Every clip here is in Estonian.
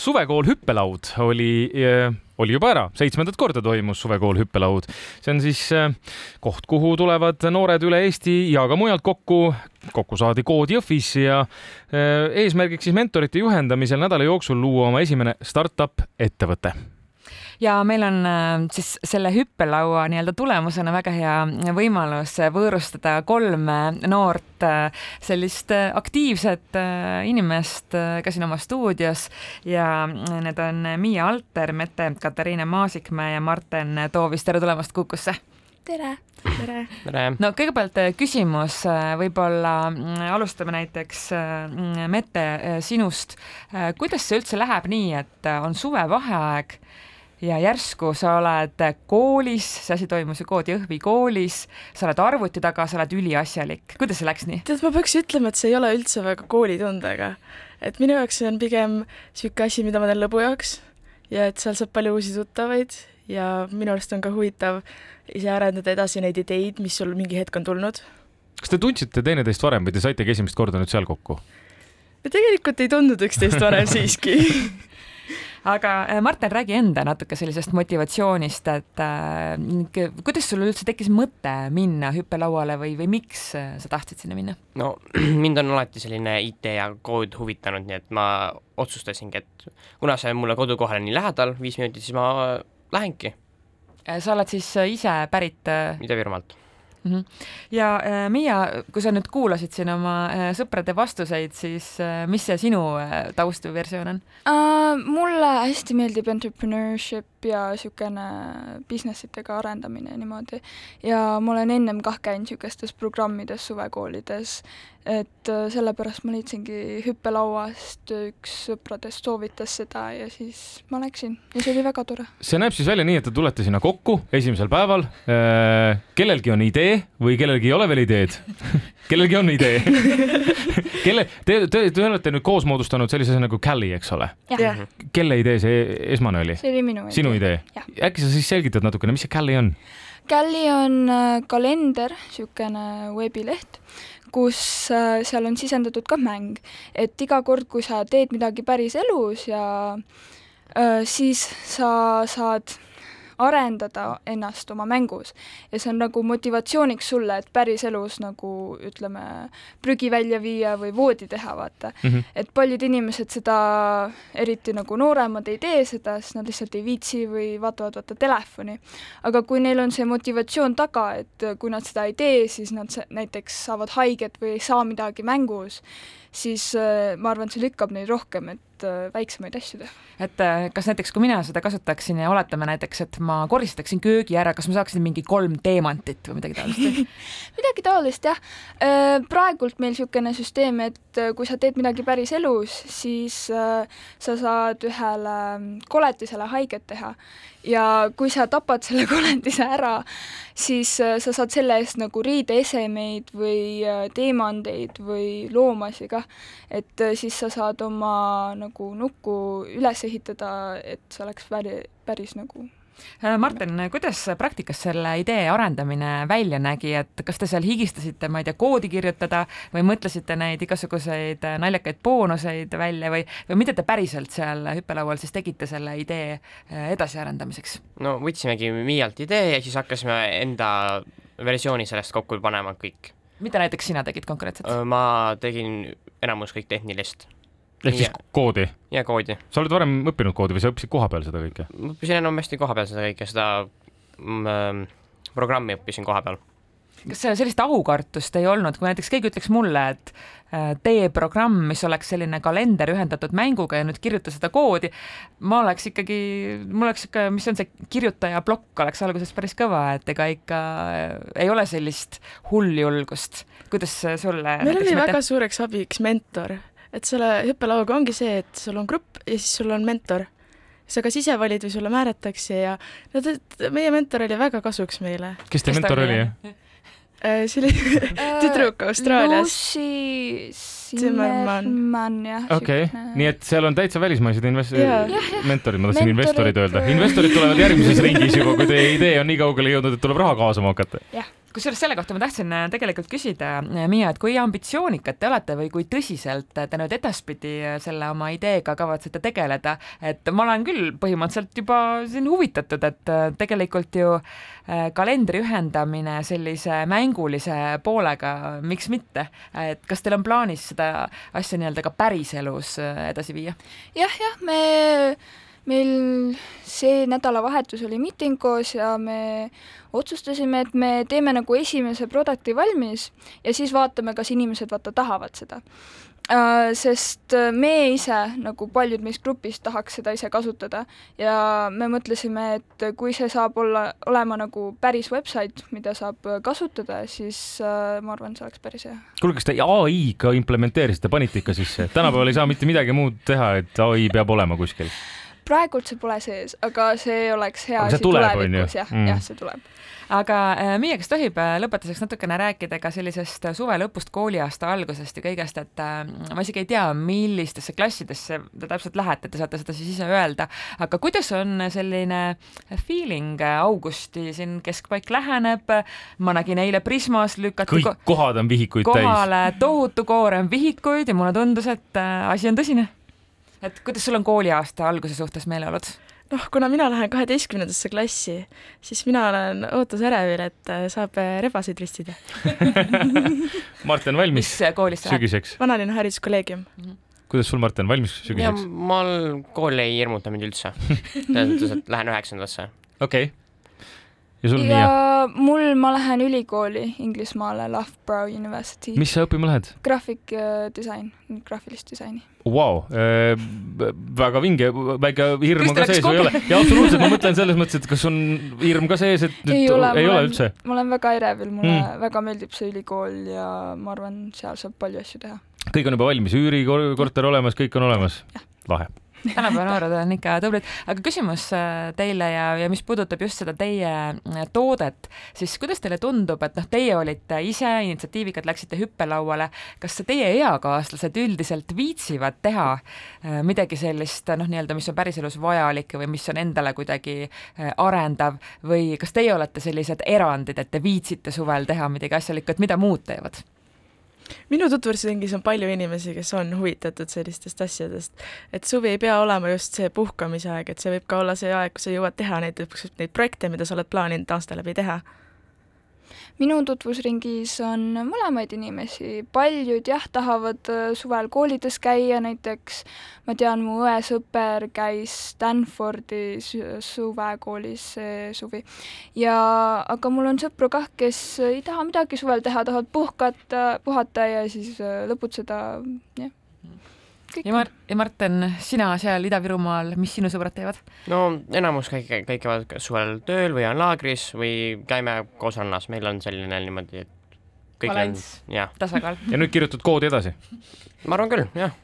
suvekool hüppelaud oli, oli juba ära, seitsmendat korda toimus suvekool hüppelaud. see on siis koht, kuhu tulevad noored üle Eesti ja ka mujalt kokku. kokku saadi kood Jõhvis ja eesmärgiks siis mentorite juhendamisel nädala jooksul luua oma esimene startup ettevõte ja meil on äh, siis selle hüppelaua nii-öelda tulemusena väga hea võimalus võõrustada kolm noort äh, sellist äh, aktiivset inimest ka siin oma stuudios ja need on Miia Alter, Mette-Katariina Maasikmäe ja Marten Toovis, tere tulemast Kukusse! tere! tere! tere! no kõigepealt küsimus, võib-olla mm, alustame näiteks Mette sinust. kuidas see üldse läheb nii, et on suvevaheaeg ja järsku sa oled koolis, see asi toimus ju Koodi Jõhvi koolis, sa oled arvuti taga, sa oled üliasjalik. kuidas see läks nii? tead, ma peaks ütlema, et see ei ole üldse väga koolitundega. et minu jaoks see on pigem niisugune asi, mida ma teen lõbu jaoks ja et seal saab palju uusi tuttavaid ja minu arust on ka huvitav ise arendada edasi neid ideid, mis sul mingi hetk on tulnud. kas te tundsite teineteist varem või te saitegi esimest korda nüüd seal kokku? me tegelikult ei tundnud üksteist varem siiski aga äh, Martin, räägi enda natuke sellisest motivatsioonist, et äh, kuidas sul üldse tekkis mõte minna hüppelauale või, või miks äh, sa tahtsid sinna minna? no mind on alati selline IT ja kood huvitanud, nii et ma otsustasingi, et kuna see on mulle kodukohale nii lähedal, viis minutit, siis ma lähengi. Äh, sa oled siis ise pärit Ida-Virumaalt mm. -hmm. ja äh, Miia, kui sa nüüd kuulasid siin oma äh, sõprade vastuseid, siis äh, mis see sinu äh, taustaversioon on uh,? mulle hästi meeldib entrepreneurship ja niisugune business itega arendamine ja niimoodi. ja ma olen ennem kah käinud niisugustes programmides suvekoolides et äh, sellepärast ma leidsingi hüppelauast, üks sõpradest soovitas seda ja siis ma läksin ja see oli väga tore. see näeb siis välja nii, et te tulete sinna kokku esimesel päeval. Äh, kellelgi on idee või kellelgi ei ole veel ideed kellelgi on idee kelle, te, te, te olete nüüd koos moodustanud sellise asja nagu Calli, eks ole? kelle idee see esmane oli? see oli minu idee. sinu idee? äkki sa siis selgitad natukene, mis see Calli on? Calli on äh, kalender, niisugune veebileht, kus äh, seal on sisendatud ka mäng, et iga kord, kui sa teed midagi päris elus ja äh, siis sa saad arendada ennast oma mängus. ja see on nagu motivatsiooniks sulle, et päriselus nagu ütleme, prügi välja viia või voodi teha, vaata mm. -hmm. et paljud inimesed seda, eriti nagu nooremad, ei tee seda, sest nad lihtsalt ei viitsi või vaatavad vaata telefoni. aga kui neil on see motivatsioon taga, et kui nad seda ei tee, siis nad näiteks saavad haiget või ei saa midagi mängus, siis äh, ma arvan, et see lükkab neid rohkem, et äh, väiksemaid asju teha. et äh, kas näiteks, kui mina seda kasutaksin ja oletame näiteks, et ma koristaksin köögi ära, kas ma saaksin mingi kolm teemantit või midagi taolist midagi taolist jah. praegult meil niisugune süsteem, et kui sa teed midagi päris elus, siis sa saad ühele koletisele haiget teha ja kui sa tapad selle koletise ära, siis sa saad selle eest nagu riideesemeid või teemandeid või loomasi kah. et äh, siis sa saad oma nagu nukku üles ehitada, et see oleks päri, päris nagu Äh, Martin, kuidas praktikas selle idee arendamine välja nägi, et kas te seal higistasite, ma ei tea, koodi kirjutada või mõtlesite neid igasuguseid naljakaid boonuseid välja või, või mida te päriselt seal hüppelaual siis tegite selle idee äh, edasiarendamiseks? no võtsimegi Miialt idee ja siis hakkasime enda versiooni sellest kokku panema kõik. mida näiteks sina tegid konkreetselt? ma tegin enamus kõik tehnilist ehk siis koodi? ja koodi. sa oled varem õppinud koodi või sa õppisid kohapeal seda kõike? ma õppisin enamasti kohapeal seda kõike, seda mm, programmi õppisin kohapeal. Kas sellist aukartust ei olnud, kui näiteks keegi ütleks mulle, et äh, tee programm, mis oleks selline kalender ühendatud mänguga ja nüüd kirjuta seda koodi, ma oleks ikkagi, mul oleks ikka, mis on see kirjutaja plokk oleks alguses päris kõva, et ega ikka äh, ei ole sellist hulljulgust. kuidas sulle meil oli väga suureks abiks mentor et selle hüppelauaga ongi see, et sul on grupp ja siis sul on mentor. sa kas ise valid või sulle määratakse ja no meie mentor oli väga kasuks meile. kes teie mentor oli? Äh, see oli tüdruk Austraalias. Lucy Zimmermann, jah. okei nii et seal on täitsa välismaised invest-, mentorid, ma tahtsin investorid öelda. investorid tulevad järgmises ringis juba, kui teie idee on nii kaugele jõudnud, et tuleb raha kaasama hakata. jah kusjuures selle kohta ma tahtsin äh, tegelikult küsida, äh, Miia, et kui ambitsioonikad te olete või kui tõsiselt te nüüd edaspidi äh, selle oma ideega kavatsete tegeleda, et ma olen küll põhimõtteliselt juba siin huvitatud, et tegelikult ju kalendri ühendamine sellise mängulise poolega, miks mitte, et kas teil on plaanis seda asja nii-öelda ka päriselus edasi viia ja,? jah, jah, me meil see nädalavahetus oli miiting koos ja me otsustasime, et me teeme nagu esimese product'i valmis ja siis vaatame, kas inimesed vaata tahavad seda Uh, sest me ise, nagu paljud meist grupist, tahaks seda ise kasutada ja me mõtlesime, et kui see saab olla, olema nagu päris website, mida saab kasutada, siis uh, ma arvan, see oleks päris hea. kuule, kas te ai ka implementeerisite, panite ikka sisse? tänapäeval ei saa mitte midagi muud teha, et ai peab olema kuskil praegult see pole sees, aga see oleks hea asi tulevikus, jah mm., jah, see tuleb. aga äh, Miia, kas tohib äh, lõpetuseks natukene rääkida ka sellisest suve lõpust, kooliaasta algusest ja kõigest, et äh, ma isegi ei tea, millistesse klassidesse te täpselt lähete, te saate seda siis ise öelda, aga kuidas on selline feeling, augusti siin keskpaik läheneb, ma nägin eile Prismas lükati kõik kohad on vihikuid kohale täis. kohale tohutu koorem vihikuid ja mulle tundus, et asi on tõsine et kuidas sul on kooliaasta alguse suhtes meeleolud? noh, kuna mina lähen kaheteistkümnendasse klassi, siis mina olen ootusärevil, et äh, saab äh, rebaseid ristida Martin, valmis mis äh, koolis sa sügiseks? vanalinna hariduskolleegium mm. -hmm kuidas sul, Martin, valmis sügiseks? mul kool ei hirmuta mind üldse. selles mõttes, et lähen üheksandasse. okei okay ja sul ja Miia? Mul, ma lähen ülikooli Inglismaale, Loughborough University. mis sa õppima lähed? Graafik disain, graafilist disaini. Vau, äh, väga vinge, väike hirm on ka sees või ei ole? jaa, absoluutselt, ma mõtlen selles mõttes, et kas on hirm ka sees, et ei ole, ei ole üldse? ma olen väga ärevil, mulle mm. väga meeldib see ülikool ja ma arvan, seal saab palju asju teha. kõik on juba valmis, üürikorter olemas, kõik on olemas? lahe tänapäeva noored on ikka tublid, aga küsimus äh, teile ja, ja mis puudutab just seda teie äh, toodet, siis kuidas teile tundub, et noh, teie olite ise initsiatiivikad, läksite hüppelauale, kas teie eakaaslased üldiselt viitsivad teha äh, midagi sellist noh, nii-öelda, mis on päriselus vajalik või mis on endale kuidagi arendav? Või kas teie olete sellised erandid, et te viitsite suvel teha midagi asjalikku, et mida muud teevad? Minu tutvusringis on palju inimesi, kes on huvitatud sellistest asjadest. et suvi ei pea olema just see puhkamise aeg, et see võib ka olla see aeg, kus sa jõuad teha neid, neid projekte, mida sa oled plaaninud aasta läbi teha minu tutvusringis on mõlemaid inimesi, paljud jah, tahavad äh, suvel koolides käia, näiteks. Ma tean, mu õe sõber käis Stanfordi suvekoolis see suvi. ja aga mul on sõpru kah, kes ei taha midagi suvel teha, tahavad puhkata, puhata ja siis äh, lõputseda, jah ja Mar-, ja Marten, sina seal Ida-Virumaal, mis sinu sõbrad teevad? no enamus kõik, kõik käivad kas suvel tööl või on laagris või käime koos rannas, meil on selline niimoodi, et kõik Balanss, tasakaal. ja nüüd kirjutad koodi edasi? ma arvan küll, jah.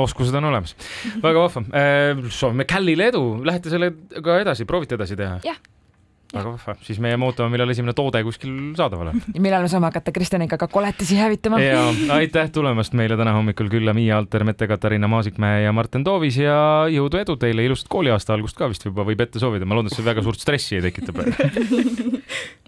oskused on olemas. väga vahva. Äh, soovime Callile edu, lähete sellega edasi, proovite edasi teha? jah väga vahva, siis me ootama, millal esimene toode kuskil saadaval on. millal me saame hakata Kristjaniga ka koletisi hävitama. ja aitäh tulemast meile täna hommikul külla, Miia Alter, Mette Katariina Maasikmäe ja Martin Toovis ja jõudu-edu teile, ilusat kooliaasta algust ka vist juba võib ette soovida, ma loodan, et see väga suurt stressi ei tekita praegu